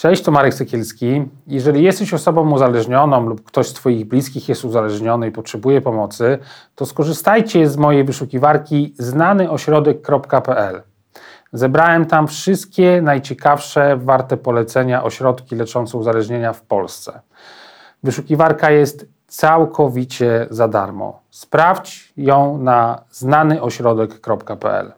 Cześć, to Marek Sekielski. Jeżeli jesteś osobą uzależnioną lub ktoś z Twoich bliskich jest uzależniony i potrzebuje pomocy, to skorzystajcie z mojej wyszukiwarki znanyośrodek.pl. Zebrałem tam wszystkie najciekawsze, warte polecenia ośrodki leczące uzależnienia w Polsce. Wyszukiwarka jest całkowicie za darmo. Sprawdź ją na znanyośrodek.pl.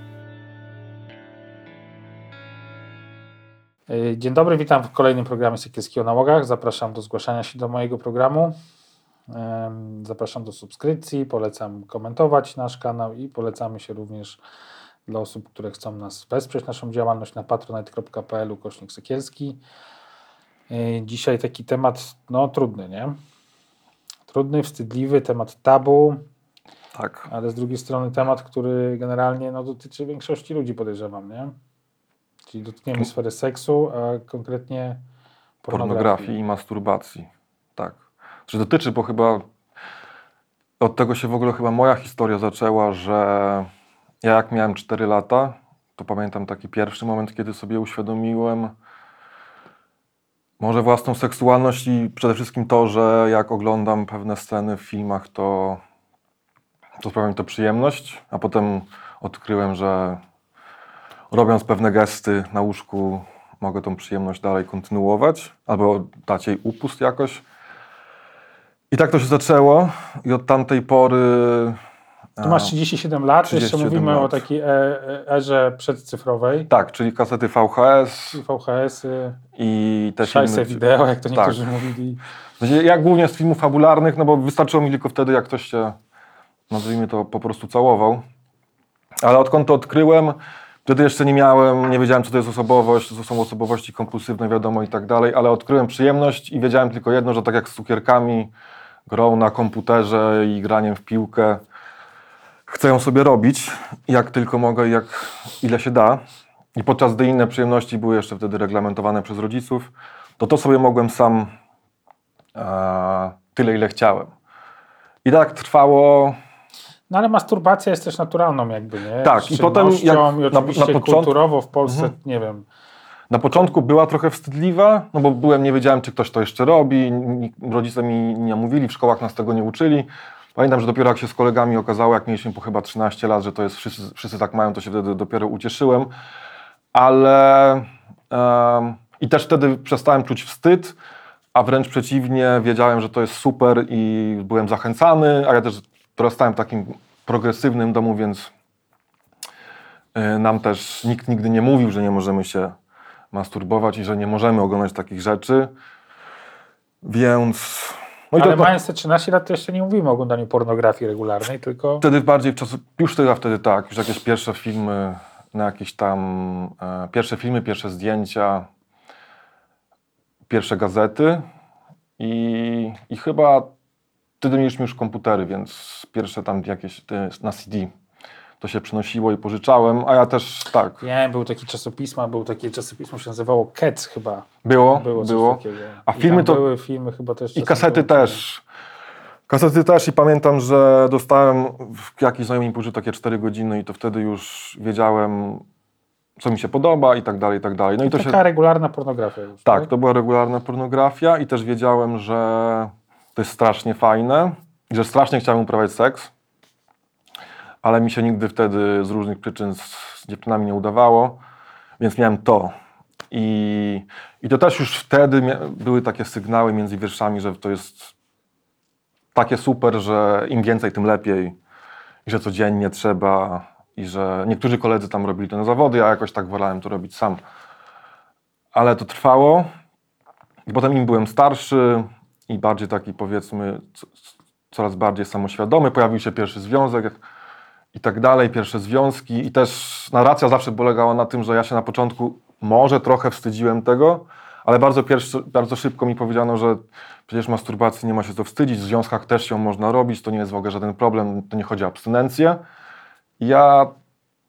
Dzień dobry, witam w kolejnym programie Sekielskiego na Łogach. Zapraszam do zgłaszania się do mojego programu. Zapraszam do subskrypcji, polecam komentować nasz kanał i polecamy się również dla osób, które chcą nas wesprzeć, naszą działalność na patronite.pl kośnik Sekielski. E, dzisiaj taki temat, no trudny, nie? Trudny, wstydliwy, temat tabu, Tak. ale z drugiej strony temat, który generalnie no, dotyczy większości ludzi, podejrzewam, nie? Czyli dotkniemy sfery seksu, a konkretnie pornografii. Pornografii i masturbacji. Tak. Czy dotyczy, bo chyba od tego się w ogóle chyba moja historia zaczęła, że ja jak miałem 4 lata, to pamiętam taki pierwszy moment, kiedy sobie uświadomiłem może własną seksualność i przede wszystkim to, że jak oglądam pewne sceny w filmach, to, to sprawia mi to przyjemność, a potem odkryłem, że robiąc pewne gesty na łóżku mogę tą przyjemność dalej kontynuować albo dać jej upust jakoś. I tak to się zaczęło i od tamtej pory... Tu masz 37 lat, jeszcze 37 mówimy o lat. takiej e- e- erze przedcyfrowej. Tak, czyli kasety VHS i te szajse filmy... wideo, jak to Tak. niektórzy mówili. W sensie ja głównie z filmów fabularnych, no bo wystarczyło mi tylko wtedy, jak ktoś się, nazwijmy to, po prostu całował. Ale odkąd to odkryłem, wtedy jeszcze nie miałem, nie wiedziałem, co to jest osobowość, co są osobowości kompulsywne, wiadomo i tak dalej, ale odkryłem przyjemność i wiedziałem tylko jedno, że tak jak z cukierkami, grą na komputerze i graniem w piłkę, chcę ją sobie robić, jak tylko mogę i jak, ile się da. I podczas gdy inne przyjemności były jeszcze wtedy reglamentowane przez rodziców, to to sobie mogłem sam e, tyle, ile chciałem. I tak trwało. No ale masturbacja jest też naturalną jakby, nie? Tak, i potem jak I na- oczywiście na początku- kulturowo w Polsce, nie wiem, Na początku była trochę wstydliwa, no bo byłem, nie wiedziałem, czy ktoś to jeszcze robi. Rodzice mi nie mówili, w szkołach nas tego nie uczyli. Pamiętam, że dopiero jak się z kolegami okazało, jak mieliśmy po chyba 13 lat, że to jest wszyscy, wszyscy tak mają, to się wtedy dopiero ucieszyłem. Ale em, i też wtedy przestałem czuć wstyd, a wręcz przeciwnie, wiedziałem, że to jest super i byłem zachęcany, a ja też dorastałem w takim progresywnym domu, więc y, nam też nikt nigdy nie mówił, że nie możemy się masturbować i że nie możemy oglądać takich rzeczy. Więc. No i ale to, mając te 13 lat to jeszcze nie mówimy o oglądaniu pornografii regularnej, tylko wtedy bardziej w czasu, już chyba wtedy tak, już jakieś pierwsze filmy, na jakieś tam e, pierwsze filmy, pierwsze zdjęcia, pierwsze gazety i, i chyba wtedy mieliśmy już komputery, więc pierwsze tam jakieś te, na CD to się przynosiło i pożyczałem, a ja też tak, nie, był taki czasopisma, był takie czasopismo, się nazywało Cats chyba. było, Było było. A I filmy to- były filmy chyba też. I kasety też. Kasety też i pamiętam, że dostałem, w- jakiś znajomy mi pożyczył takie 4 godziny i to wtedy już wiedziałem, co mi się podoba i tak dalej, i tak dalej. No i to Taka się... regularna pornografia już, Tak, to była regularna pornografia i też wiedziałem, że to jest strasznie fajne że strasznie chciałem uprawiać seks, ale mi się nigdy wtedy z różnych przyczyn z, dziewczynami nie udawało, więc miałem to. I, i to też już wtedy były takie sygnały między wierszami, że to jest takie super, że im więcej, tym lepiej i że codziennie trzeba i że niektórzy koledzy tam robili to na zawody, a jakoś tak wolałem to robić sam. Ale to trwało i potem im byłem starszy i bardziej taki powiedzmy co- coraz bardziej samoświadomy, pojawił się pierwszy związek i tak dalej, pierwsze związki i też narracja zawsze polegała na tym, że ja się na początku może trochę wstydziłem tego, ale bardzo, pierwszy, bardzo szybko mi powiedziano, że przecież masturbacji nie ma się co wstydzić, w związkach też się można robić, to nie jest w ogóle żaden problem, to nie chodzi o abstynencję. Ja,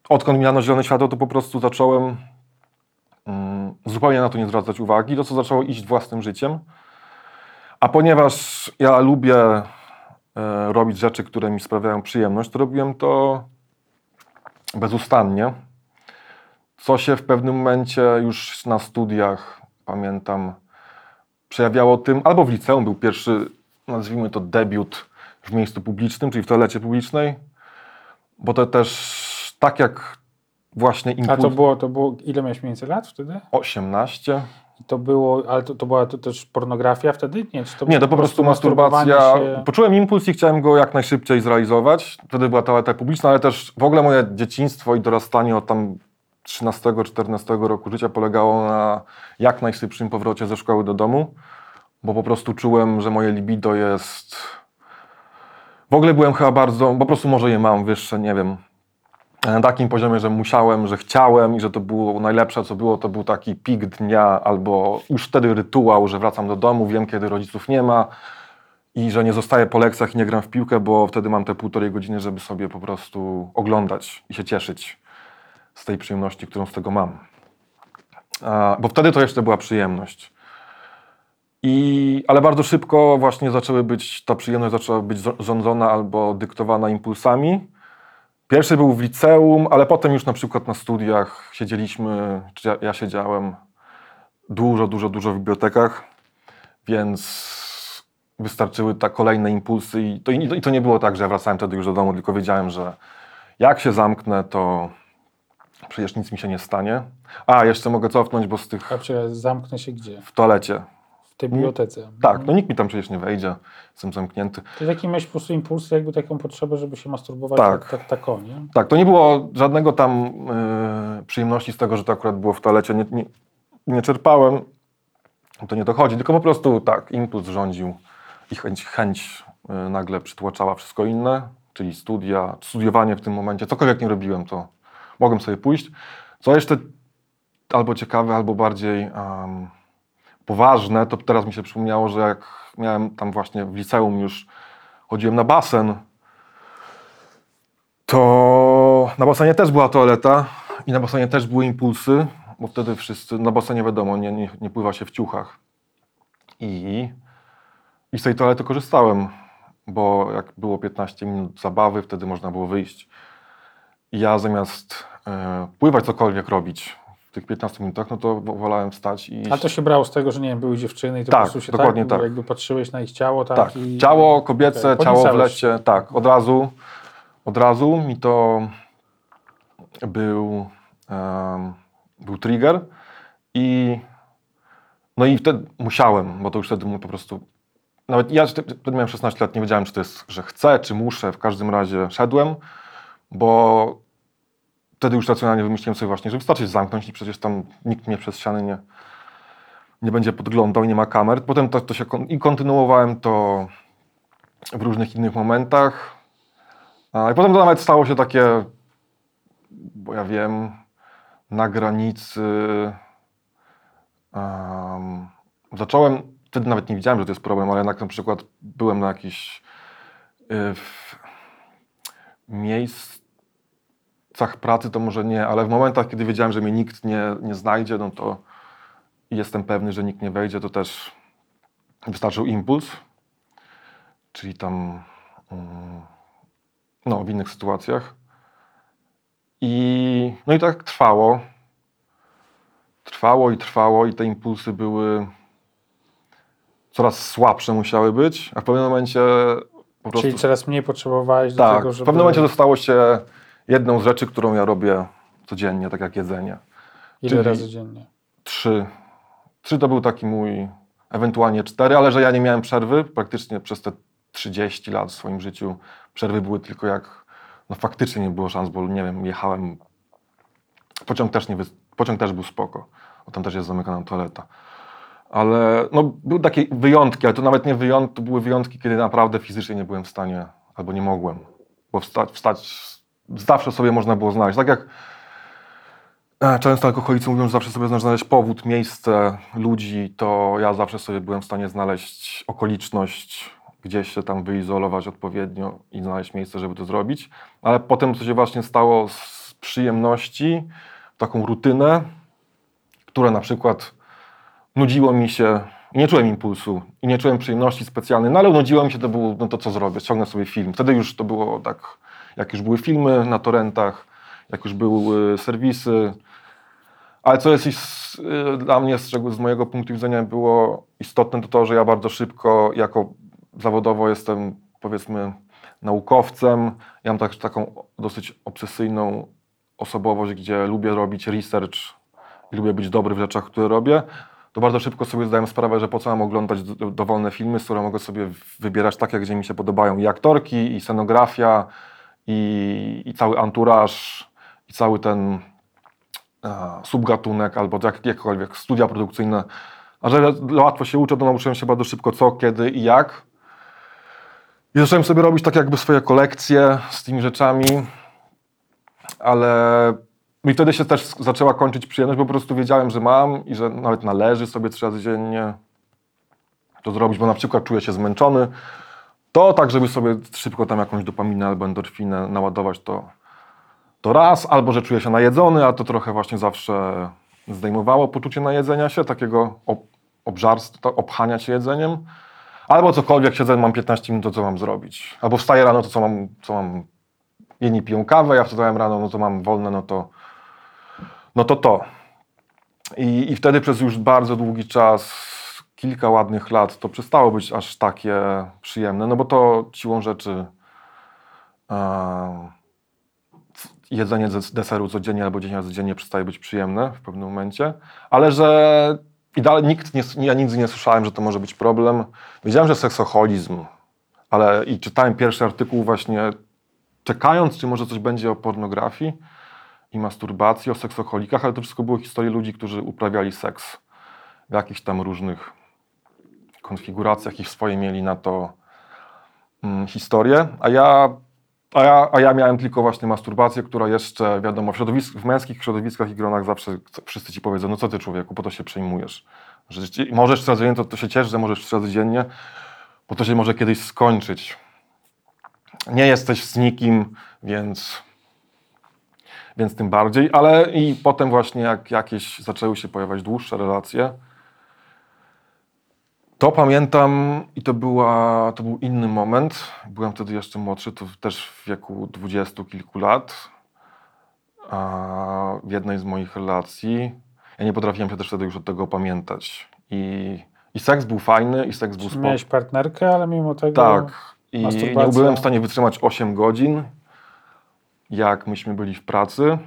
odkąd mi dano zielone światło, to po prostu zacząłem mm, zupełnie na to nie zwracać uwagi, to co zaczęło iść własnym życiem. A ponieważ ja lubię e, robić rzeczy, które mi sprawiają przyjemność, to robiłem to bezustannie. Co się w pewnym momencie już na studiach, pamiętam, przejawiało tym, albo w liceum był pierwszy, nazwijmy to debiut w miejscu publicznym, czyli w toalecie publicznej, bo to też tak jak właśnie A impuls to było, to było, ile miałeś mniej więcej lat wtedy? 18. I to było, ale to, to była to też pornografia wtedy? Nie, czy to Nie, to po prostu masturbacja. Się... Poczułem impuls i chciałem go jak najszybciej zrealizować. Wtedy była toaleta publiczna, ale też w ogóle moje dzieciństwo i dorastanie od tam 13-14 roku życia polegało na jak najszybszym powrocie ze szkoły do domu, bo po prostu czułem, że moje libido jest... W ogóle byłem chyba bardzo, po prostu może je mam wyższe, nie wiem, na takim poziomie, że musiałem, że chciałem i że to było najlepsze, co było, to był taki pik dnia albo już wtedy rytuał, że wracam do domu, wiem, kiedy rodziców nie ma i że nie zostaję po lekcjach i nie gram w piłkę, bo wtedy mam te półtorej godziny, żeby sobie po prostu oglądać i się cieszyć z tej przyjemności, którą z tego mam. Bo wtedy to jeszcze była przyjemność. I, ale bardzo szybko właśnie zaczęły być, ta przyjemność zaczęła być zo- rządzona albo dyktowana impulsami. Pierwszy był w liceum, ale potem już na przykład na studiach siedzieliśmy, czy ja, ja siedziałem dużo, dużo, dużo w bibliotekach, więc wystarczyły tak kolejne impulsy i to, i to- nie było tak, że ja wracałem wtedy już do domu, tylko wiedziałem, że jak się zamknę, to przecież nic mi się nie stanie. A, jeszcze mogę cofnąć, bo z tych A przecież zamknę się gdzie? w toalecie. Tej bibliotece. Tak, no nikt mi tam przecież nie wejdzie, jestem zamknięty. To taki miałeś po prostu impuls, jakby taką potrzebę, żeby się masturbować Tak. tak, tak, tak nie? Tak, to nie było żadnego tam y, przyjemności z tego, że to akurat było w toalecie. Nie, nie, nie czerpałem, to nie dochodzi, tylko po prostu tak, impuls rządził i chęć, chęć y, nagle przytłaczała wszystko inne, czyli studia, studiowanie w tym momencie, cokolwiek nie robiłem, to mogłem sobie pójść. Co jeszcze albo ciekawe, albo bardziej poważne, to teraz mi się przypomniało, że jak miałem tam właśnie w liceum już, chodziłem na basen, to na basenie też była toaleta i na basenie też były impulsy, bo wtedy wszyscy, na basenie wiadomo, nie, nie, nie pływa się w ciuchach. I, I z tej toalety korzystałem, bo jak było 15 minut zabawy, wtedy można było wyjść. I ja zamiast e, pływać cokolwiek robić tych 15 minutach, no to wo- wolałem wstać i iść. A to się brało z tego, że nie wiem, były dziewczyny i to Tak, po prostu się dokładnie tak, tak. jakby patrzyłeś na ich ciało, tak? Tak, i... ciało kobiece, Okej, ciało w lecie, tak, od razu, od razu mi to był, em, był trigger i no i wtedy musiałem, bo to już wtedy po prostu, nawet ja wtedy miałem 16 lat, nie wiedziałem, czy to jest, że chcę, czy muszę, w każdym razie szedłem, bo wtedy już racjonalnie wymyśliłem sobie właśnie, że wystarczy zamknąć i przecież tam nikt mnie przez ściany nie, nie będzie podglądał, nie ma kamer. Potem to, to się kon- i kontynuowałem to w różnych innych momentach. A, I potem to nawet stało się takie, bo ja wiem, na granicy. em, zacząłem, wtedy nawet nie wiedziałem, że to jest problem, ale jednak na przykład byłem na jakichś y, w miejscach pracy, to może nie, ale w momentach, kiedy wiedziałem, że mnie nikt nie, nie znajdzie, no to jestem pewny, że nikt nie wejdzie, to też wystarczył impuls, czyli tam mm, no, w innych sytuacjach. I, no i tak trwało. Trwało i trwało i te impulsy były coraz słabsze musiały być, a w pewnym momencie po prostu... Czyli coraz mniej potrzebowałeś do tak, tego, w żeby... pewnym momencie to stało się jedną z rzeczy, którą ja robię codziennie, tak jak jedzenie. Ile czyli- razy dziennie? Trzy. Trzy to był taki mój, ewentualnie cztery, ale że ja nie miałem przerwy praktycznie przez te 30 lat w swoim życiu. Przerwy były tylko jak, no faktycznie nie było szans, bo nie wiem, jechałem, pociąg też, nie, wy- pociąg też był spoko, bo tam też jest zamykana toaleta. Ale no, były takie wyjątki, ale to nawet nie wyjątki, to były wyjątki, kiedy naprawdę fizycznie nie byłem w stanie, albo nie mogłem, bo wstać, wstać zawsze sobie można było znaleźć. Tak jak e, często alkoholicy mówią, że zawsze sobie można znaleźć powód, miejsce, ludzi, to ja zawsze sobie byłem w stanie znaleźć okoliczność, gdzieś się tam wyizolować odpowiednio i znaleźć miejsce, żeby to zrobić. Ale potem co się właśnie stało z przyjemności, taką rutynę, która na przykład nudziło mi się, nie czułem impulsu i nie czułem przyjemności specjalnej, no ale nudziło mi się, to było, no to co zrobię, ściągnę sobie film. Wtedy już to było tak, jak już były filmy na torrentach, jak już były serwisy, ale co jest y, dla mnie, z, czego- z mojego punktu widzenia było istotne, to to, że ja bardzo szybko, jako zawodowo jestem, powiedzmy, naukowcem. Ja mam tak, taką dosyć obsesyjną osobowość, gdzie lubię robić research i lubię być dobry w rzeczach, które robię. To bardzo szybko sobie zdałem sprawę, że po co mam oglądać do- dowolne filmy, z które mogę sobie wybierać takie, gdzie mi się podobają i aktorki, i scenografia, i, i cały anturaż, i cały ten e, subgatunek albo jak, jakkolwiek studia produkcyjne. A że łatwo się uczę, to nauczyłem się bardzo szybko co, kiedy i jak. I zacząłem sobie robić tak jakby swoje kolekcje z tymi rzeczami, ale mi wtedy się też zaczęła kończyć przyjemność, bo po prostu wiedziałem, że mam i że nawet należy sobie trzy razy dziennie to zrobić, bo na przykład czuję się zmęczony, to tak, żeby sobie szybko tam jakąś dopaminę albo endorfinę naładować, to, to raz, albo że czuję się najedzony, a to trochę właśnie zawsze zdejmowało poczucie najedzenia się, takiego ob, obżarstwa, obchania się jedzeniem, albo cokolwiek siedzę, mam 15 minut, to co mam zrobić, albo wstaję rano, to co mam, co mam jedni piją kawę, ja wstałem rano, no to mam wolne, no to no to to. I, I wtedy przez już bardzo długi czas, kilka ładnych lat, to przestało być aż takie przyjemne, no bo to siłą rzeczy e, jedzenie des- deseru codziennie albo 10 razy dziennie przestaje być przyjemne w pewnym momencie, ale że i dalej nikt nie, ja nigdy nie słyszałem, że to może być problem. Wiedziałem, że seksoholizm, ale i czytałem pierwszy artykuł właśnie czekając, czy może coś będzie o pornografii i masturbacji, o seksoholikach, ale to wszystko było historie ludzi, którzy uprawiali seks w jakichś tam różnych konfiguracjach i swoje mieli na to mm, historię, a ja, a, ja, a ja miałem tylko właśnie masturbację, która jeszcze, wiadomo, w, środowisk, w męskich środowiskach i gronach zawsze wszyscy ci powiedzą, no co ty człowieku, po to się przejmujesz. Że ci- możesz trzy dziennie, to, to się ciesz, że możesz trzy dziennie, bo to się może kiedyś skończyć. Nie jesteś z nikim, więc więc tym bardziej, ale i potem właśnie jak jakieś zaczęły się pojawiać dłuższe relacje, to pamiętam i to, była, to był inny moment. Byłem wtedy jeszcze młodszy, to też w wieku dwudziestu kilku lat. A w jednej z moich relacji, ja nie potrafiłem się też wtedy już od tego pamiętać. I, i seks był fajny, i seks był spoko. Miałeś partnerkę, ale mimo tego... Tak. I nie byłem w stanie wytrzymać 8 godzin, jak myśmy byli w pracy,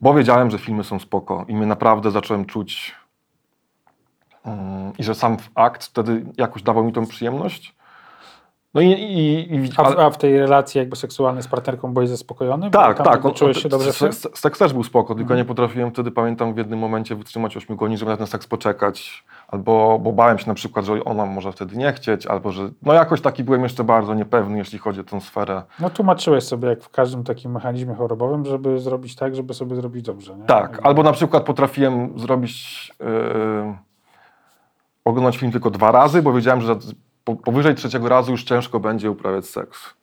bo wiedziałem, że filmy są spoko i my naprawdę zacząłem czuć i że sam akt wtedy jakoś dawał mi tą przyjemność. No i, i, i A w, a w tej relacji jakby seksualnej z partnerką byłeś zaspokojony? Tak, tak. on- Czułeś się dobrze? s- s- Seks też był spoko, tylko nie potrafiłem wtedy, pamiętam, w jednym momencie wytrzymać 8 godzin, żeby na ten seks poczekać. Albo bo bałem się na przykład, że ona może wtedy nie chcieć, albo że. No jakoś taki byłem jeszcze bardzo niepewny, jeśli chodzi o tę sferę. No tłumaczyłeś sobie, jak w każdym takim mechanizmie chorobowym, żeby zrobić tak, żeby sobie zrobić dobrze. Nie? Tak, Jakby- albo na przykład potrafiłem zrobić. Yy, oglądać film tylko dwa razy, bo wiedziałem, że po, powyżej trzeciego razu już ciężko będzie uprawiać seks.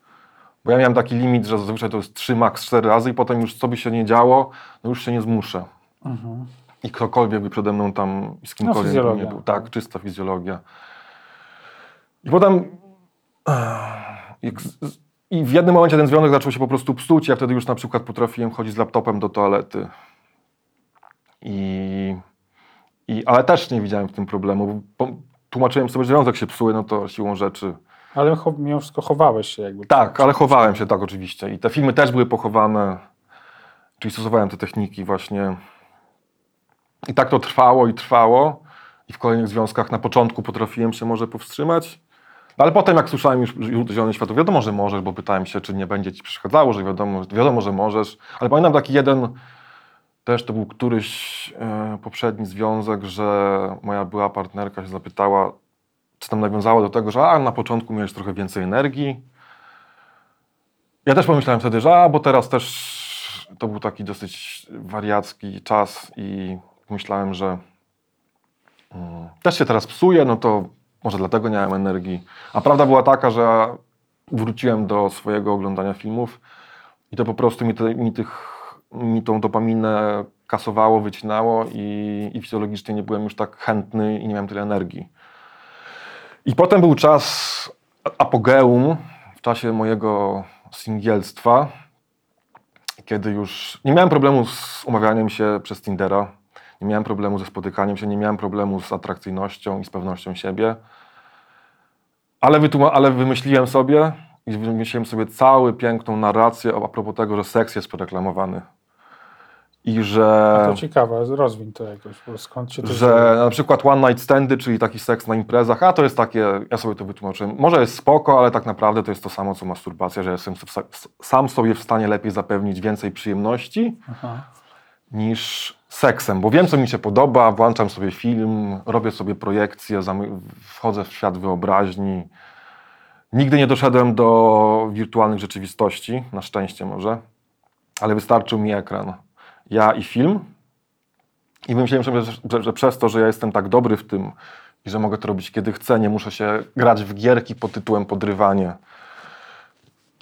Bo ja miałem taki limit, że zazwyczaj to jest 3, max 4 razy i potem już co by się nie działo, no już się nie zmuszę. Mhm. I ktokolwiek by przede mną tam z kimkolwiek fizjologia. nie był. Tak, czysta fizjologia. I potem. I w jednym momencie ten związek zaczął się po prostu psuć. Ja wtedy już na przykład potrafiłem chodzić z laptopem do toalety. I, i, ale też nie widziałem w tym problemu. Bo tłumaczyłem sobie, że związek się psuje, no to siłą rzeczy. Ale mimo wszystko chowałeś się jakby. Tak, ale chowałem się, tak oczywiście. I te filmy też były pochowane, czyli stosowałem te techniki właśnie. I tak to trwało i trwało. I w kolejnych związkach na początku potrafiłem się może powstrzymać. No ale potem jak słyszałem już już zielone światło, wiadomo, że możesz, bo pytałem się, czy nie będzie ci przeszkadzało, że wiadomo, wiadomo że możesz. Ale pamiętam taki jeden, też to był któryś e, poprzedni związek, że moja była partnerka się zapytała, czy tam nawiązało do tego, że a, na początku miałeś trochę więcej energii. ja też pomyślałem wtedy, że a, bo teraz też to był taki dosyć wariacki czas i myślałem, że mm, też się teraz psuje, no to może dlatego nie miałem energii. A prawda była taka, że wróciłem do swojego oglądania filmów i to po prostu mi, te, mi, tych, mi tą dopaminę kasowało, wycinało i, i fizjologicznie nie byłem już tak chętny i nie miałem tyle energii. I potem był czas apogeum w czasie mojego singielstwa, kiedy już nie miałem problemu z umawianiem się przez Tindera, nie miałem problemu ze spotykaniem się, nie miałem problemu z atrakcyjnością i z pewnością siebie, ale, ale wymyśliłem sobie i wymyśliłem sobie całą piękną narrację a propos tego, że seks jest przereklamowany. I że To ciekawe, rozwiń to jakoś, bo skąd się to że na przykład one night standy, czyli taki seks na imprezach, a to jest takie, ja sobie to wytłumaczyłem, może jest spoko, ale tak naprawdę to jest to samo co masturbacja, że jestem sam sobie w stanie lepiej zapewnić więcej przyjemności Aha. niż seksem, bo wiem co mi się podoba, włączam sobie film, robię sobie projekcje, wchodzę w świat wyobraźni. Nigdy nie doszedłem do wirtualnych rzeczywistości, na szczęście może, ale wystarczył mi ekran. Ja i film. I myślałem że, że, przez to, że ja jestem tak dobry w tym i że mogę to robić kiedy chcę, nie muszę się grać w gierki pod tytułem podrywanie,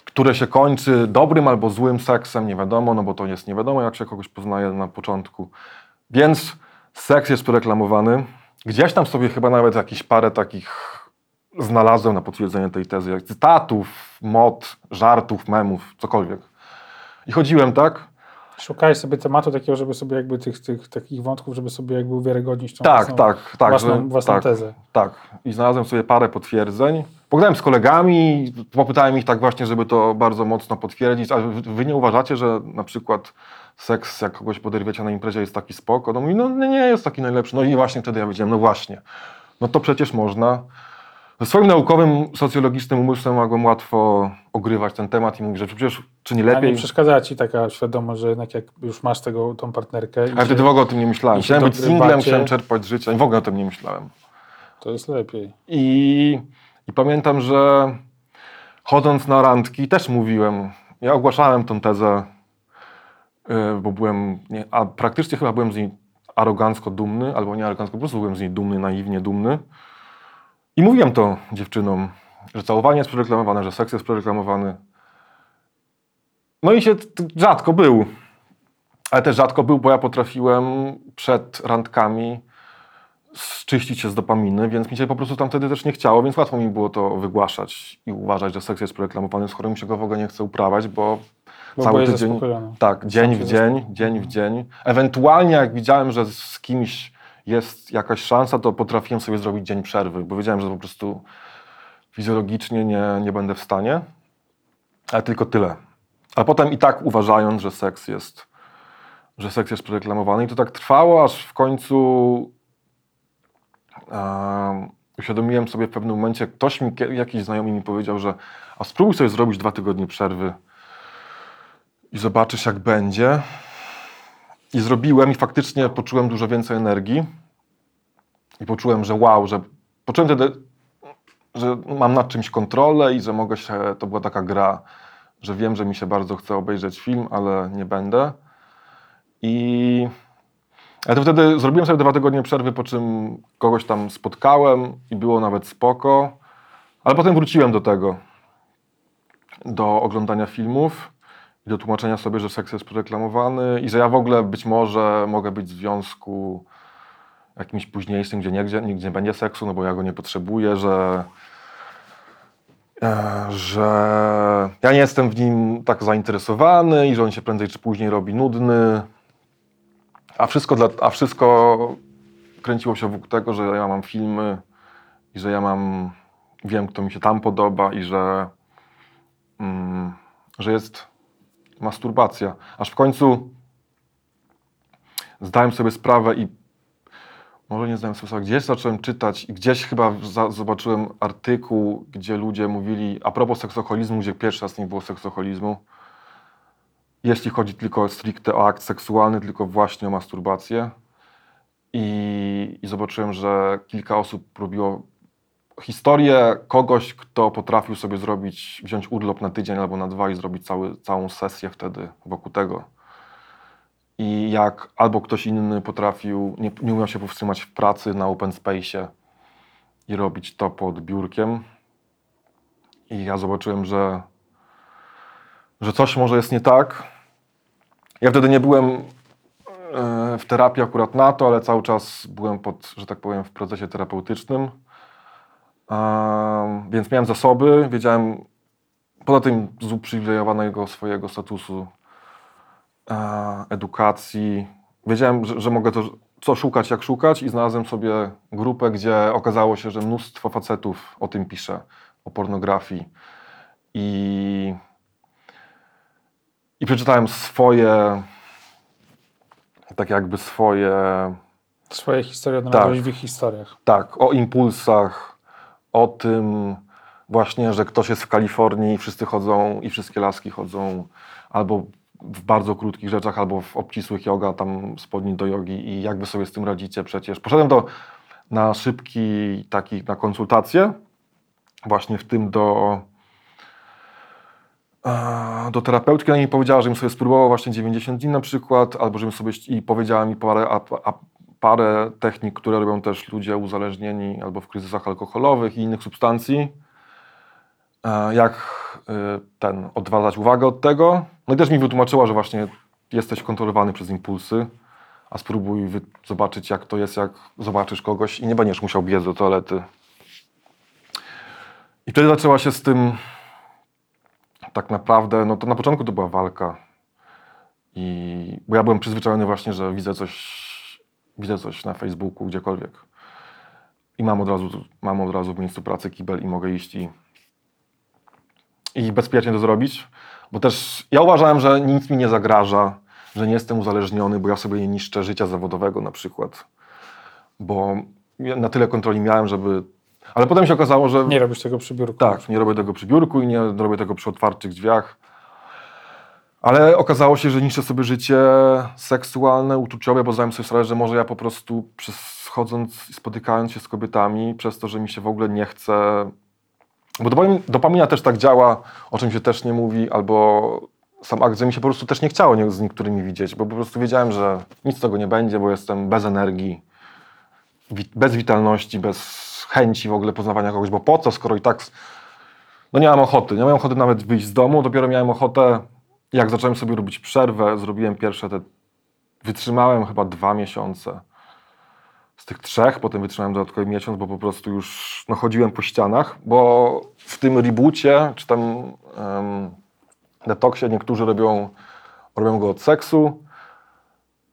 które się kończy dobrym albo złym seksem, nie wiadomo, no bo to jest nie wiadomo, jak się kogoś poznaje na początku. Więc seks jest przereklamowany. Gdzieś tam sobie chyba nawet jakieś parę takich znalazłem na potwierdzenie tej tezy, jak cytatów, mod, żartów, memów, cokolwiek. I chodziłem tak, Szukałeś sobie tematu takiego, żeby sobie jakby tych, tych takich wątków, żeby sobie jakby uwiarygodnić tą Tak, własną, tak, tak. własną, że- własną tak, tezę. Tak. I znalazłem sobie parę potwierdzeń. Pogadałem z kolegami, popytałem ich tak właśnie, żeby to bardzo mocno potwierdzić. A wy, nie uważacie, że na przykład seks, jak kogoś poderwiecie na imprezie, jest taki spoko? No mówi, no nie jest taki najlepszy. No i właśnie wtedy ja wiedziałem, no właśnie. No to przecież można. Ze swoim naukowym, socjologicznym umysłem mogłem łatwo ogrywać ten temat i mówić, że przecież czy nie A nie lepiej. przeszkadzała ci taka świadomość, że jednak jak już masz tego, tą partnerkę Ale wtedy w ogóle o tym nie myślałem. Chciałem być singlem, dogrywacie. chciałem czerpać życie i w ogóle o tym nie myślałem. to jest lepiej. I, I pamiętam, że chodząc na randki też mówiłem, ja ogłaszałem tą tezę, yy, bo byłem, nie, a praktycznie chyba byłem z niej arogancko dumny, albo nie arogancko, po prostu byłem z niej dumny, naiwnie dumny. I mówiłem to dziewczynom, że całowanie jest przereklamowane, że seks jest przereklamowany. No i się rzadko był. Ale też rzadko był, bo ja potrafiłem przed randkami czyścić się z dopaminy, więc mi się po prostu tam wtedy też nie chciało, więc łatwo mi było to wygłaszać i uważać, że seks jest przereklamowany, skoro mi się go w ogóle nie chce uprawiać, bo, Bo cały tydzień... Tak, dzień w dzień, dzień w dzień. Ewentualnie jak widziałem, że z kimś jest jakaś szansa, to potrafiłem sobie zrobić dzień przerwy, bo wiedziałem, że po prostu fizjologicznie nie, nie będę w stanie, ale tylko tyle. A potem i tak uważając, że seks jest, że seks jest przereklamowany i to tak trwało, aż w końcu um, uświadomiłem sobie w pewnym momencie, ktoś mi, jakiś znajomy mi powiedział, że a spróbuj sobie zrobić dwa tygodnie przerwy i zobaczysz jak będzie. I zrobiłem i faktycznie poczułem dużo więcej energii. I poczułem, że wow, że poczułem wtedy, że mam nad czymś kontrolę i że mogę się, to była taka gra, że wiem, że mi się bardzo chce obejrzeć film, ale nie będę. I ale to wtedy zrobiłem sobie dwa tygodnie przerwy, po czym kogoś tam spotkałem i było nawet spoko. Ale potem wróciłem do tego, do oglądania filmów i do tłumaczenia sobie, że seks jest przereklamowany i że ja w ogóle być może mogę być w związku jakimś późniejszym, gdzie nigdzie, nigdzie nie będzie seksu, no bo ja go nie potrzebuję, że, e, że ja nie jestem w nim tak zainteresowany i że on się prędzej czy później robi nudny. A wszystko, dla, a wszystko kręciło się wokół tego, że ja mam filmy i że ja mam, wiem, kto mi się tam podoba i że, mm, że jest masturbacja. Aż w końcu zdałem sobie sprawę i może nie zdałem sobie sprawy, gdzieś zacząłem czytać i gdzieś chyba zobaczyłem artykuł, gdzie ludzie mówili a propos seksoholizmu, gdzie pierwszy raz nie było seksoholizmu, jeśli chodzi tylko stricte o akt seksualny, tylko właśnie o masturbację. I, I zobaczyłem, że kilka osób robiło historię kogoś, kto potrafił sobie zrobić, wziąć urlop na tydzień albo na dwa i zrobić cały, całą sesję wtedy wokół tego. I jak albo ktoś inny potrafił, nie, nie umiał się powstrzymać w pracy na open space'ie i robić to pod biurkiem. I ja zobaczyłem, że, że coś może jest nie tak. Ja wtedy nie byłem e, w terapii akurat na to, ale cały czas byłem pod, że tak powiem, w procesie terapeutycznym. Więc miałem zasoby, wiedziałem, poza tym z uprzywilejowanego swojego statusu e, edukacji, wiedziałem, że, że mogę to, co szukać, jak szukać i znalazłem sobie grupę, gdzie okazało się, że mnóstwo facetów o tym pisze, o pornografii. I, i przeczytałem swoje, tak jakby swoje, Swoje historie odnalazłeś Tak. w ich historiach. tak, o impulsach, o tym właśnie, że ktoś jest w Kalifornii i wszyscy chodzą i wszystkie laski chodzą albo w bardzo krótkich rzeczach, albo w obcisłych yoga, tam spodni do jogi i jak wy sobie z tym radzicie przecież. Poszedłem do, na szybki taki, na konsultację, właśnie w tym do do terapeutki, ona mi powiedziała, żebym sobie spróbował właśnie 90 dni na przykład, albo żebym sobie i powiedziała mi parę, a, a, parę technik, które robią też ludzie uzależnieni albo w kryzysach alkoholowych i innych substancji. E, Jak y, ten, odwracać uwagę od tego. No i też mi wytłumaczyła, że właśnie jesteś kontrolowany przez impulsy, a spróbuj zobaczyć, jak to jest, jak zobaczysz kogoś i nie będziesz musiał biec do toalety. I wtedy zaczęła się z tym tak naprawdę, no to na początku to była walka. I, bo ja byłem przyzwyczajony właśnie, że widzę coś, widzę coś na Facebooku, gdziekolwiek. I mam od razu, mam od razu w miejscu pracy kibel i mogę iść i, i bezpiecznie to zrobić. Bo też ja uważałem, że nic mi nie zagraża, że nie jestem uzależniony, bo ja sobie nie niszczę życia zawodowego na przykład. Bo ja na tyle kontroli miałem, żeby... Ale potem się okazało, że... Nie robisz tego przy biurku. Tak, nie robię tego przy biurku i nie robię tego przy otwartych drzwiach. Ale okazało się, że niszczę sobie życie seksualne, uczuciowe, bo zdałem sobie sprawę, że może ja po prostu przez, chodząc i spotykając się z kobietami, przez to, że mi się w ogóle nie chce... Bo dopamin- dopamina też tak działa, o czym się też nie mówi, albo sam akt, że mi się po prostu też nie chciało z niektórymi widzieć, bo po prostu wiedziałem, że nic z tego nie będzie, bo jestem bez energii, bez witalności, bez chęci w ogóle poznawania kogoś, bo po co, skoro i tak no nie miałem ochoty, nie miałem ochoty nawet wyjść z domu, dopiero miałem ochotę, jak zacząłem sobie robić przerwę, zrobiłem pierwsze te, wytrzymałem chyba dwa miesiące z tych trzech, potem wytrzymałem dodatkowy miesiąc, bo po prostu już no, chodziłem po ścianach, bo w tym reboocie, czy tam um, detoksie niektórzy robią, robią go od seksu,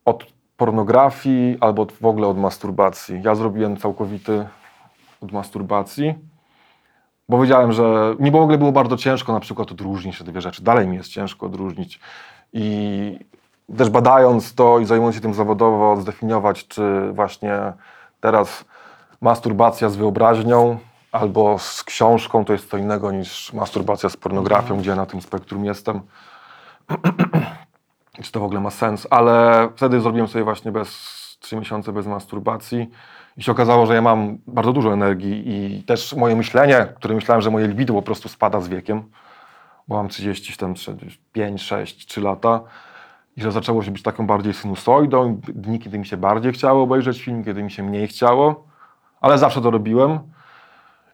od pornografii albo w ogóle od masturbacji. Ja zrobiłem całkowity od masturbacji, bo wiedziałem, że mi w ogóle było bardzo ciężko na przykład odróżnić te dwie rzeczy. Dalej mi jest ciężko odróżnić. I też badając to i zajmując się tym zawodowo, zdefiniować, czy właśnie teraz masturbacja z wyobraźnią albo z książką to jest co innego niż masturbacja z pornografią, gdzie ja na tym spektrum jestem. czy to w ogóle ma sens, ale wtedy zrobiłem sobie właśnie bez trzy miesiące bez masturbacji i się okazało, że ja mam bardzo dużo energii i też moje myślenie, które myślałem, że moje libido po prostu spada z wiekiem, bo mam 30, tam 5, 6, 3 lata i że zaczęło się być taką bardziej sinusoidą, dni, kiedy mi się bardziej chciało obejrzeć film, kiedy mi się mniej chciało, ale zawsze to robiłem.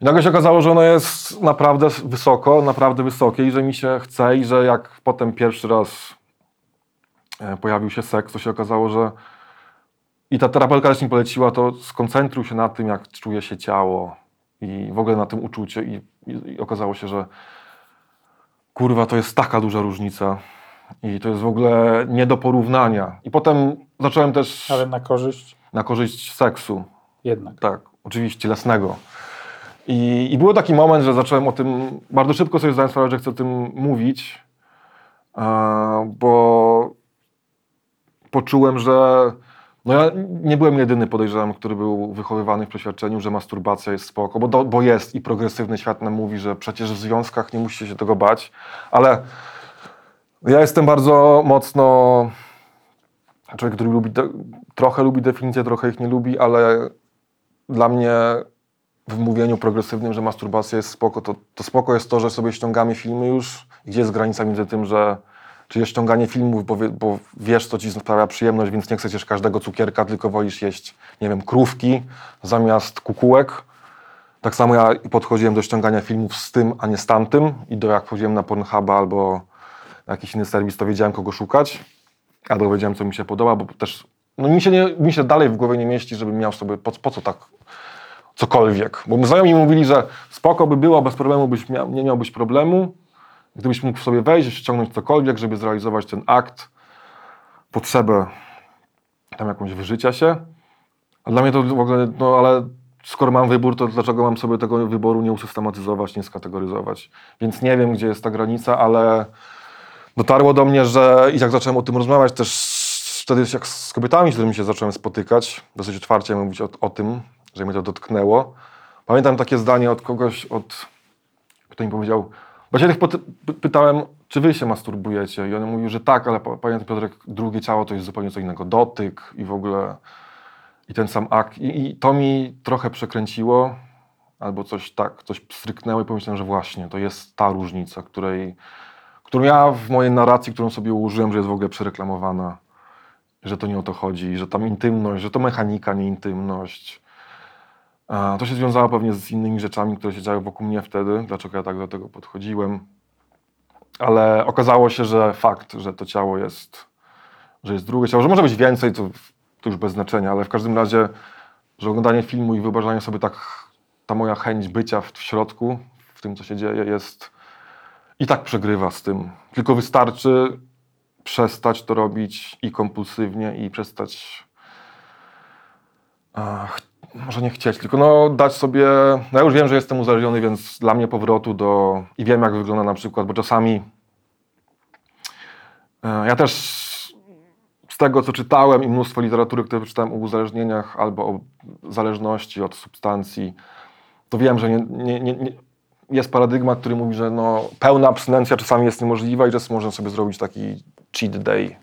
I nagle się okazało, że ono jest naprawdę wysoko, naprawdę wysokie i że mi się chce i że jak potem pierwszy raz e, pojawił się seks, to się okazało, że i ta terapeutka też mi poleciła to skoncentruj się na tym, jak czuje się ciało i w ogóle na tym uczuciu i, i, i okazało się, że kurwa, to jest taka duża różnica i to jest w ogóle nie do porównania. I potem zacząłem też Ale na korzyść na korzyść seksu, jednak. tak, oczywiście cielesnego. I, I był taki moment, że zacząłem o tym, bardzo szybko sobie zdałem sprawę, że chcę o tym mówić, bo poczułem, że no ja nie byłem jedyny, podejrzewam, który był wychowywany w przeświadczeniu, że masturbacja jest spoko, bo, do, bo jest i progresywny świat nam mówi, że przecież w związkach nie musicie się tego bać, ale ja jestem bardzo mocno człowiek, który lubi, trochę lubi definicje, trochę ich nie lubi, ale dla mnie w mówieniu progresywnym, że masturbacja jest spoko, to, to spoko jest to, że sobie ściągamy filmy już. Gdzie jest granica między tym, że czy ściąganie filmów, bo, bo wiesz, co ci sprawia przyjemność, więc nie chcesz każdego cukierka, tylko wolisz jeść, nie wiem, krówki zamiast kukułek. Tak samo ja podchodziłem do ściągania filmów z tym, a nie z tamtym. I do jak wchodziłem na Pornhuba albo jakiś inny serwis, to wiedziałem, kogo szukać. Albo wiedziałem, co mi się podoba, bo też no mi, się nie, mi się dalej w głowie nie mieści, żebym miał sobie, po, po co tak cokolwiek. Bo znajomi mówili, że spoko by było, bez problemu byś miał, nie miałbyś problemu, gdybyś mógł sobie wejść, ściągnąć cokolwiek, żeby zrealizować ten akt, potrzebę tam jakąś wyżycia się. A dla mnie to w ogóle, no ale skoro mam wybór, to dlaczego mam sobie tego wyboru nie usystematyzować, nie skategoryzować? Więc nie wiem, gdzie jest ta granica, ale dotarło do mnie, że i jak zacząłem o tym rozmawiać, też wtedy jak z kobietami, z którymi się zacząłem spotykać, dosyć otwarcie mówić o, o tym, że mnie to dotknęło. Pamiętam takie zdanie od kogoś, od, kto mi powiedział, Właśnie tak pytałem, czy wy się masturbujecie? I on mówił, że tak, ale pamiętam Piotrek, drugie ciało to jest zupełnie co innego. Dotyk i w ogóle i ten sam akt. I, I, to mi trochę przekręciło, albo coś tak, coś stryknęło i pomyślałem, że właśnie, to jest ta różnica, której, którą ja w mojej narracji, którą sobie ułożyłem, że jest w ogóle przereklamowana, że to nie o to chodzi, że tam intymność, że to mechanika, nie intymność. To się związało pewnie z innymi rzeczami, które się działy wokół mnie wtedy, dlaczego ja tak do tego podchodziłem. Ale okazało się, że fakt, że to ciało jest, że jest drugie ciało, że może być więcej, to, to już bez znaczenia, ale w każdym razie, że oglądanie filmu i wyobrażanie sobie tak, ta moja chęć bycia w, w środku, w tym, co się dzieje, jest i tak przegrywa z tym. Tylko wystarczy przestać to robić i kompulsywnie, i przestać ach, może nie chcieć, tylko no dać sobie, no ja już wiem, że jestem uzależniony, więc dla mnie powrotu do, i wiem jak wygląda na przykład, bo czasami e, ja też z tego, co czytałem i mnóstwo literatury, które czytałem o uzależnieniach albo o zależności od substancji, to wiem, że nie, nie, nie, jest paradygmat, który mówi, że no, pełna abstynencja czasami jest niemożliwa i że można sobie zrobić taki cheat day.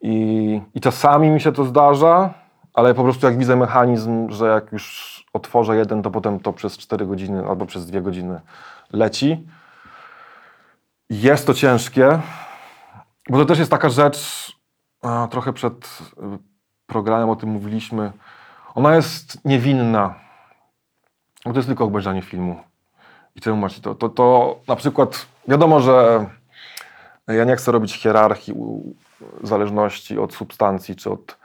I, I czasami mi się to zdarza, ale po prostu jak widzę mechanizm, że jak już otworzę jeden, to potem to przez 4 godziny albo przez 2 godziny leci. Jest to ciężkie, bo to też jest taka rzecz, trochę przed y, programem o tym mówiliśmy, ona jest niewinna, bo to jest tylko obejrzenie filmu. I czemu macie to? to? To na przykład wiadomo, że ja nie chcę robić hierarchii zależności od substancji czy od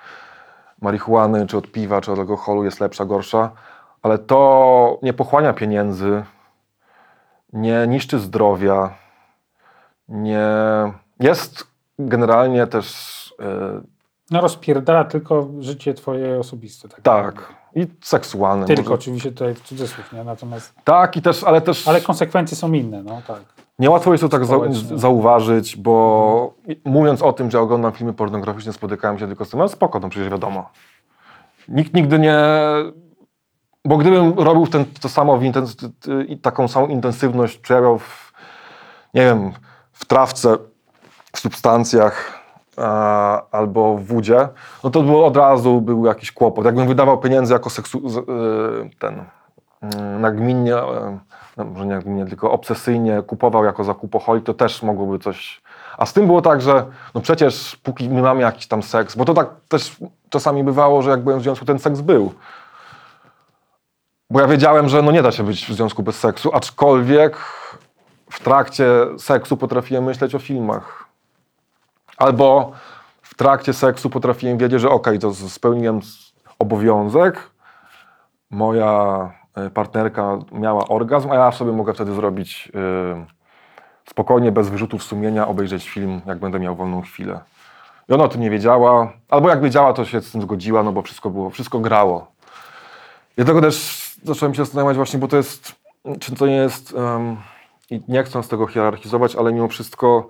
marihuany, czy od piwa, czy od alkoholu jest lepsza, gorsza, ale to nie pochłania pieniędzy, nie niszczy zdrowia, nie jest generalnie też. Yy... No rozpierdala tylko życie twoje osobiste. Tak. tak. I seksualne. Tylko może. oczywiście tutaj w cudzysłów, nie? Natomiast... Tak, i też, ale też... Ale konsekwencje są inne, no tak. Niełatwo jest to tak zauważyć, bo mówiąc o tym, że oglądam filmy pornograficzne, spotykałem się tylko z tym, ale spoko, no przecież wiadomo. Nikt nigdy nie... Bo gdybym robił ten, to samo w i taką samą intensywność przejawiał w, nie wiem, w trawce, w substancjach albo w wódzie, no to było od razu był jakiś kłopot. Jakbym wydawał pieniędzy jako seksu, y, ten, y, nagminnie no, może nie, nie tylko obsesyjnie kupował jako zakupoholik, to też mogłoby coś... A z tym było tak, że no przecież póki my mamy jakiś tam seks, bo to tak też czasami bywało, że jak byłem w związku, ten seks był. Bo ja wiedziałem, że no nie da się być w związku bez seksu, aczkolwiek w trakcie seksu potrafiłem myśleć o filmach. Albo w trakcie seksu potrafiłem wiedzieć, że okej, okay, to spełniłem obowiązek, moja partnerka miała orgazm, a ja sobie mogę wtedy zrobić yy, spokojnie, bez wyrzutów sumienia, obejrzeć film, jak będę miał wolną chwilę. I ona o tym nie wiedziała, albo jak wiedziała, to się z tym zgodziła, no bo wszystko było, wszystko grało. I dlatego też zacząłem się zastanawiać właśnie, bo to jest, czy to nie jest, i nie chcę z tego hierarchizować, ale mimo wszystko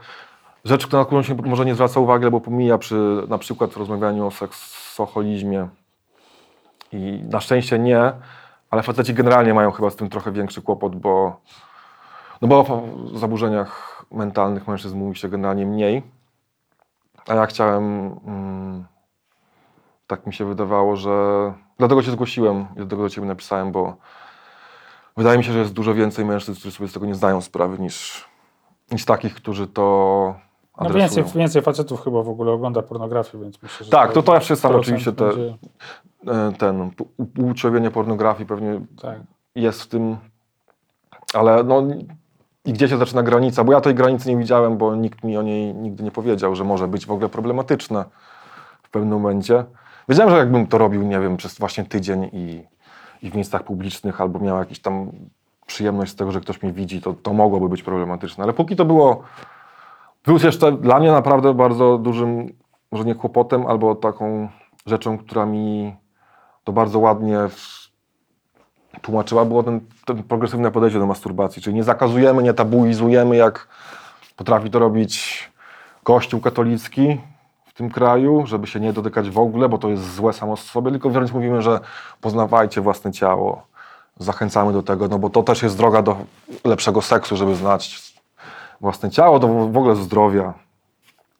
rzecz, na którą się może nie zwraca uwagi, albo pomija przy na przykład rozmawianiu o seksoholizmie. I na szczęście nie, ale faceci generalnie mają chyba z tym trochę większy kłopot, bo, no bo o zaburzeniach mentalnych mężczyzn mówi się generalnie mniej. A ja chciałem, mm, tak mi się wydawało, że dlatego się zgłosiłem i dlatego do Ciebie napisałem, bo wydaje mi się, że jest dużo więcej mężczyzn, którzy sobie z tego nie zdają sprawy, niż, niż takich, którzy to No więcej, więcej facetów chyba w ogóle ogląda pornografię, więc myślę, że Tak, to też jest tam oczywiście te- będzie- E, Ten, upłciowienie pornografii pewnie Tak. jest w tym, ale no i gdzie się zaczyna granica, bo ja tej granicy nie widziałem, bo nikt mi o niej nigdy nie powiedział, że może być w ogóle problematyczne w pewnym momencie. Wiedziałem, że jakbym to robił, nie wiem, przez właśnie tydzień i, i w miejscach publicznych, albo miał jakiś tam przyjemność z tego, że ktoś mnie widzi, to, to mogłoby być problematyczne, ale póki to było plus jeszcze dla mnie naprawdę bardzo dużym, może nie kłopotem, albo taką rzeczą, która mi to bardzo ładnie tłumaczyła, było ten, ten progresywne podejście do masturbacji, czyli nie zakazujemy, nie tabuizujemy, jak potrafi to robić Kościół katolicki w tym kraju, żeby się nie dotykać w ogóle, bo to jest złe samo z sobie, tylko wręcz mówimy, że poznawajcie własne ciało, zachęcamy do tego, no bo to też jest droga do lepszego seksu, żeby znać własne ciało, do w ogóle zdrowia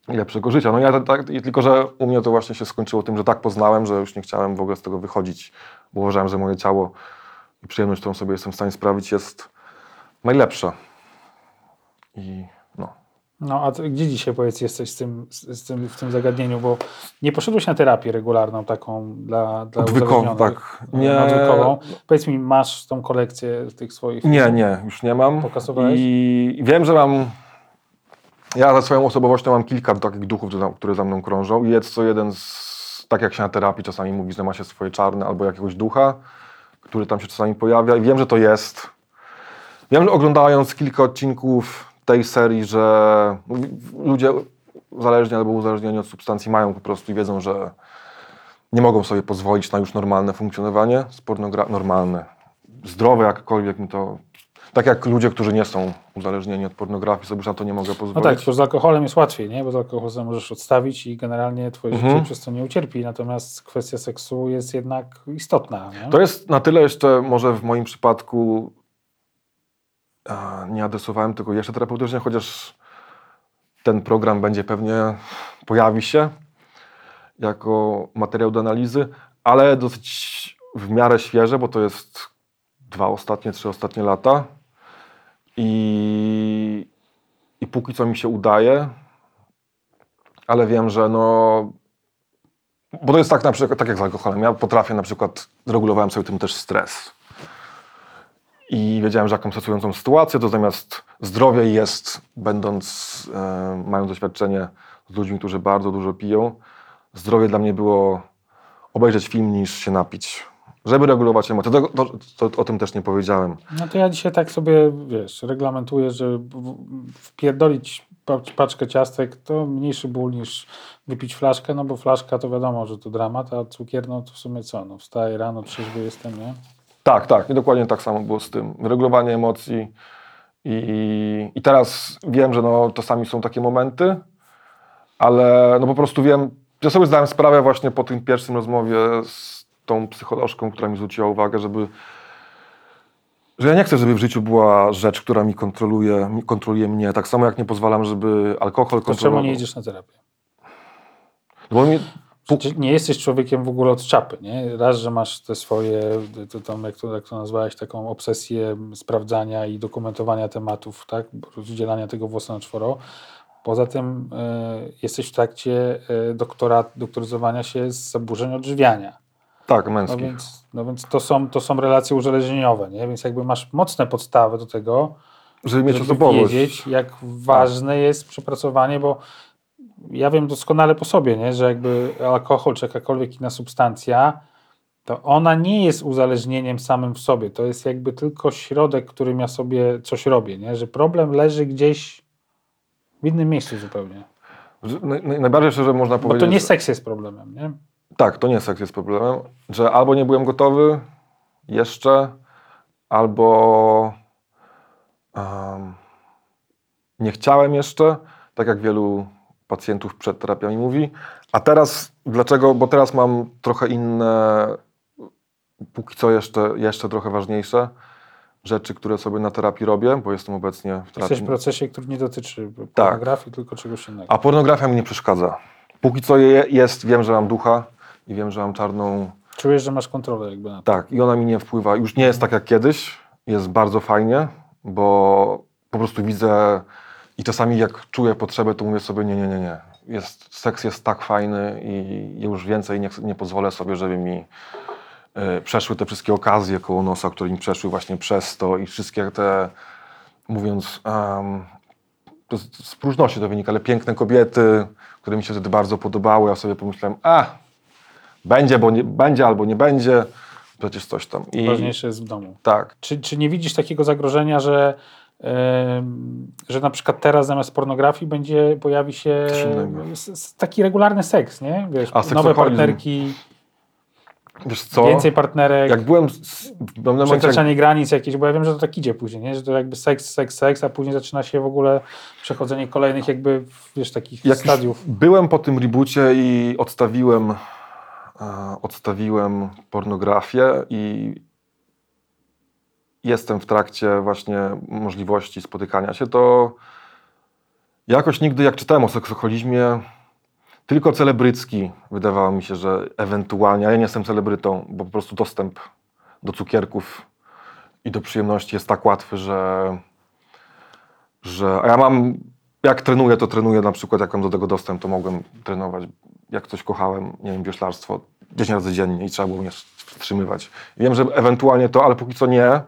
i lepszego życia. No ja tak, i tylko, że u mnie to właśnie się skończyło tym, że tak poznałem, że już nie chciałem w ogóle z tego wychodzić, bo uważałem, że moje ciało i przyjemność, którą sobie jestem w stanie sprawić jest najlepsza. I no. A gdzie dzisiaj powiedz jesteś z tym, z, tym, w tym zagadnieniu, bo nie poszedłeś na terapię regularną taką dla, dla Odwykową, tak. Nie. odwykową. Powiedz mi, masz tą kolekcję tych swoich... Nie, nie, już nie mam. Pokasowałeś? I wiem, że mam. Ja za swoją osobowością mam kilka takich duchów, które za- które za mną krążą. I jest co jeden z. Tak jak się na terapii czasami mówi, że ma się swoje czarne albo jakiegoś ducha, który tam się czasami pojawia. I wiem, że to jest. Wiem, że oglądając kilka odcinków tej serii, że ludzie zależni albo uzależnieni od substancji mają po prostu i wiedzą, że nie mogą sobie pozwolić na już normalne funkcjonowanie z pornogra- normalne, zdrowe jakkolwiek mi to... Tak jak ludzie, którzy nie są uzależnieni od pornografii, sobie już na to nie mogę No pozwolić. tak, tylko z alkoholem jest łatwiej, nie? bo z alkoholem możesz odstawić i generalnie twoje Mhm. życie przez to nie ucierpi, natomiast kwestia seksu jest jednak istotna. Nie? To jest na tyle jeszcze, może w moim przypadku nie adresowałem tego jeszcze terapeutycznie, chociaż ten program będzie pewnie, pojawi się jako materiał do analizy, ale dosyć w miarę świeże, bo to jest dwa ostatnie, trzy ostatnie lata i, i póki co mi się udaje, ale wiem, że no bo to jest tak na przykład, tak jak z alkoholem. Ja potrafię na przykład, regulowałem sobie tym też stres. I wiedziałem, że jaką stresującą sytuację, to zamiast zdrowie jest, będąc, e, mając doświadczenie z ludźmi, którzy bardzo dużo piją, zdrowie dla mnie było obejrzeć film niż się napić. Żeby regulować emocje. To, to, to, o tym też nie powiedziałem. No to ja dzisiaj tak sobie, wiesz, reglamentuję, że wpierdolić pa- paczkę ciastek to mniejszy ból niż wypić flaszkę, no bo flaszka to wiadomo, że to dramat, a cukier no to w sumie co, no wstaję rano, trzeźwy jestem, nie? Tak, tak. I dokładnie tak samo było z tym. Regulowanie emocji. I, i teraz wiem, że no, czasami są takie momenty, ale no po prostu wiem, ja sobie zdałem sprawę właśnie po tym pierwszym rozmowie z tą psycholożką, która mi zwróciła uwagę, żeby że ja nie chcę, żeby w życiu była rzecz, która mi kontroluje, kontroluje mnie. Tak samo jak nie pozwalam, żeby alkohol To kontrolował. czemu nie idziesz na terapię? Bo mi, Przecież nie jesteś człowiekiem w ogóle od czapy, nie? Raz, że masz te swoje, to, tam, jak, to, jak to nazwałeś, taką obsesję sprawdzania i dokumentowania tematów, tak? Rozdzielania tego włosa na czworo. Poza tym e, jesteś w trakcie e, doktora, doktoryzowania się z zaburzeń odżywiania. tak, No męski. więc, no więc to, są, to są relacje uzależnieniowe, nie? Więc jakby masz mocne podstawy do tego, żeby mieć żeby wiedzieć, jak ważne jest przepracowanie, bo ja wiem doskonale po sobie, nie? że jakby alkohol czy jakakolwiek inna substancja, to ona nie jest uzależnieniem samym w sobie. To jest jakby tylko środek, którym ja sobie coś robię, nie? że problem leży gdzieś w innym miejscu zupełnie. Najbardziej szczerze można Bo powiedzieć... to nie seks jest problemem, nie? Tak, to nie seks jest problemem, że albo nie byłem gotowy jeszcze, albo em, nie chciałem jeszcze, tak jak wielu pacjentów przed terapiami mówi. A teraz, dlaczego? Bo teraz mam trochę inne, póki co jeszcze, jeszcze trochę ważniejsze rzeczy, które sobie na terapii robię, bo jestem obecnie w terapii. Jesteś w procesie, który nie dotyczy Tak. pornografii, tylko czegoś innego. A pornografia mi nie przeszkadza. Póki co je, jest, wiem, że mam ducha i wiem, że mam czarną Czujesz, że masz kontrolę jakby na to. Tak, i ona mi nie wpływa. Już nie jest tak jak kiedyś, jest bardzo fajnie, bo po prostu widzę i czasami jak czuję potrzebę, to mówię sobie nie, nie, nie, nie. Jest, seks jest tak fajny i już więcej nie, nie pozwolę sobie, żeby mi y, przeszły te wszystkie okazje koło nosa, które mi przeszły właśnie przez to i wszystkie te, mówiąc, um, to z, z próżności to wynika, ale piękne kobiety, które mi się wtedy bardzo podobały, ja sobie pomyślałem, a, będzie, bo nie, będzie albo nie będzie, przecież coś tam. I, Ważniejsze jest w domu. tak, Czy, czy nie widzisz takiego zagrożenia, że, że na przykład teraz zamiast pornografii będzie pojawi się taki regularny seks, nie? Wiesz, A, nowe partnerki, wiesz co, więcej partnerek, jak byłem z- jak przekraczanie granic jakieś, bo ja wiem, że to tak idzie później, nie? że to jakby seks, seks, seks, a później zaczyna się w ogóle przechodzenie kolejnych jakby, wiesz, takich jak stadiów. byłem po tym reboocie i odstawiłem, e, odstawiłem pornografię i jestem w trakcie właśnie możliwości spotykania się, to jakoś nigdy jak czytałem o seksoholizmie, tylko celebrycki wydawało mi się, że ewentualnie, ja nie jestem celebrytą, bo po prostu dostęp do cukierków i do przyjemności jest tak łatwy, że, że a ja mam, jak trenuję, to trenuję na przykład, jak mam do tego dostęp, to mogłem trenować, jak coś kochałem, nie wiem, wioślarstwo 10 razy dziennie i trzeba było mnie wstrzymywać. Wiem, że ewentualnie to, ale póki co nie.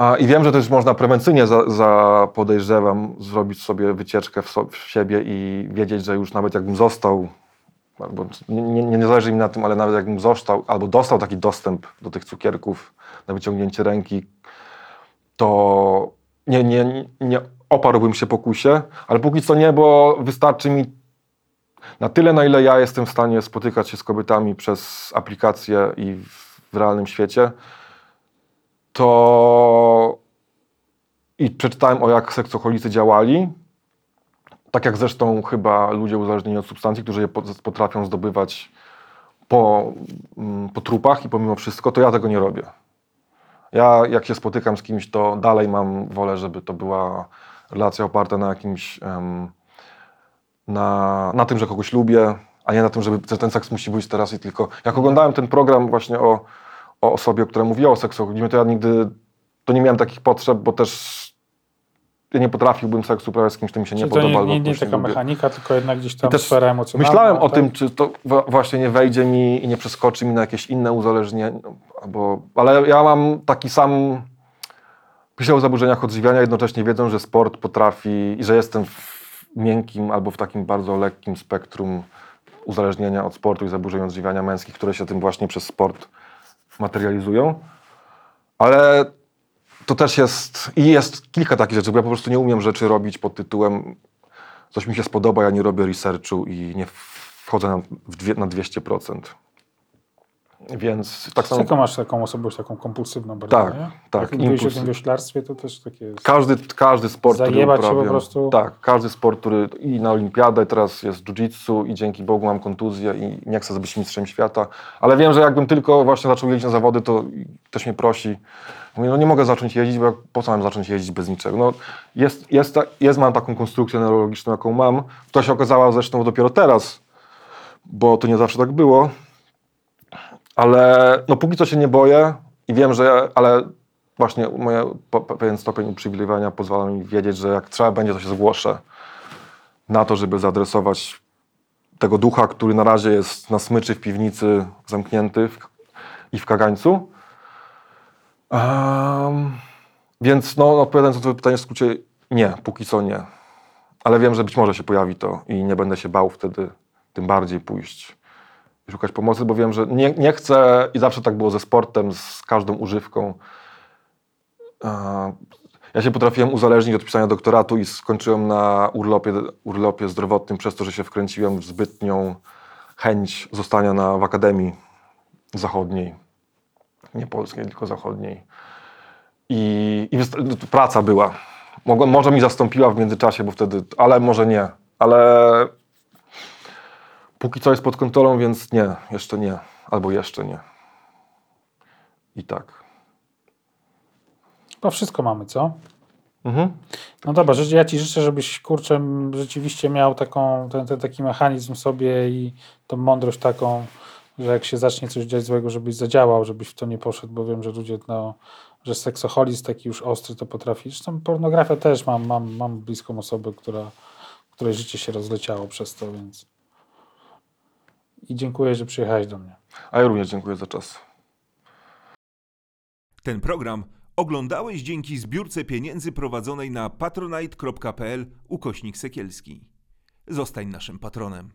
A, I wiem, że też można prewencyjnie, za, za podejrzewam, zrobić sobie wycieczkę w, so, w siebie i wiedzieć, że już nawet jakbym został, albo nie, nie, nie zależy mi na tym, ale nawet jakbym został, albo dostał taki dostęp do tych cukierków na wyciągnięcie ręki, to nie, nie, nie oparłbym się pokusie, ale póki co nie, bo wystarczy mi na tyle, na ile ja jestem w stanie spotykać się z kobietami przez aplikacje i w, w realnym świecie, to i przeczytałem o jak seksoholicy działali, tak jak zresztą chyba ludzie uzależnieni od substancji, którzy je po- potrafią zdobywać po, mm, po trupach i pomimo wszystko, to ja tego nie robię. Ja jak się spotykam z kimś, to dalej mam wolę, żeby to była relacja oparta na jakimś, na, na tym, że kogoś lubię, a nie na tym, żeby że ten seks musi być teraz i tylko. Jak oglądałem ten program właśnie o, o osobie, która mówiła o seksoholizmie, to ja nigdy, to nie miałem takich potrzeb, bo też ja nie potrafiłbym seksu uprawiać z kimś, kto mi się nie Czyli to podoba. nie, nie, nie taka lubię. mechanika, tylko jednak gdzieś tam I też sfera emocjonalna. Myślałem o tak? tym, czy to właśnie nie wejdzie mi i nie przeskoczy mi na jakieś inne uzależnienie, albo, ale ja mam taki sam, myślę o zaburzeniach odżywiania, jednocześnie wiedząc, że sport potrafi i że jestem w miękkim albo w takim bardzo lekkim spektrum uzależnienia od sportu i zaburzeń odżywiania męskich, które się tym właśnie przez sport materializują. Ale to też jest, i jest kilka takich rzeczy, bo ja po prostu nie umiem rzeczy robić pod tytułem coś mi się spodoba, ja nie robię researchu i nie wchodzę na, na 200%. Więc tak samo Tylko masz taką osobowość taką kompulsywną bardzo, Tak, nie? tak, Jak mówiłeś o tym wioślarstwie, to też takie jest. każdy, każdy sport, Zajebać się który po uprawiam, prostu. Tak, każdy sport, który i na olimpiadę, teraz jest jiu-jitsu i dzięki Bogu mam kontuzję i nie chcę być mistrzem świata, ale wiem, że jakbym tylko właśnie zaczął jeździć na zawody, to ktoś mnie prosi. Mówię, no nie mogę zacząć jeździć, bo po co mam zacząć jeździć bez niczego? No, jest, jest, jest, mam taką konstrukcję neurologiczną, jaką mam. To się okazało zresztą dopiero teraz, bo to nie zawsze tak było. Ale no póki co się nie boję i wiem, że, ale właśnie moje, pewien stopień uprzywilejowania pozwala mi wiedzieć, że jak trzeba będzie, to się zgłoszę na to, żeby zaadresować tego ducha, który na razie jest na smyczy w piwnicy zamknięty w, i w kagańcu. Em, więc no, odpowiadając na to pytanie w skrócie, nie, póki co nie. Ale wiem, że być może się pojawi to i nie będę się bał wtedy tym bardziej pójść szukać pomocy, bo wiem, że nie, nie chcę i zawsze tak było ze sportem, z każdą używką. Ja się potrafiłem uzależnić od pisania doktoratu i skończyłem na urlopie, urlopie zdrowotnym przez to, że się wkręciłem w zbytnią chęć zostania na, w Akademii Zachodniej. Nie polskiej, tylko zachodniej. I, i praca była. Może mi zastąpiła w międzyczasie, bo wtedy, ale może nie. Ale póki co jest pod kontrolą, więc nie, jeszcze nie. Albo jeszcze nie. I tak. Chyba wszystko mamy, co? Mhm. No dobra, ja Ci życzę, żebyś kurczę rzeczywiście miał taką, ten, ten taki mechanizm sobie i tą mądrość taką, że jak się zacznie coś dziać złego, żebyś zadziałał, żebyś w to nie poszedł, bo wiem, że ludzie no, że seksoholizm taki już ostry to potrafi. Zresztą pornografia też mam, mam, mam bliską osobę, która, której życie się rozleciało przez to, więc. I dziękuję, że przyjechałeś do mnie. A ja również dziękuję za czas. Ten program oglądałeś dzięki zbiórce pieniędzy prowadzonej na patronite.pl ukośnik sekielski. Zostań naszym patronem.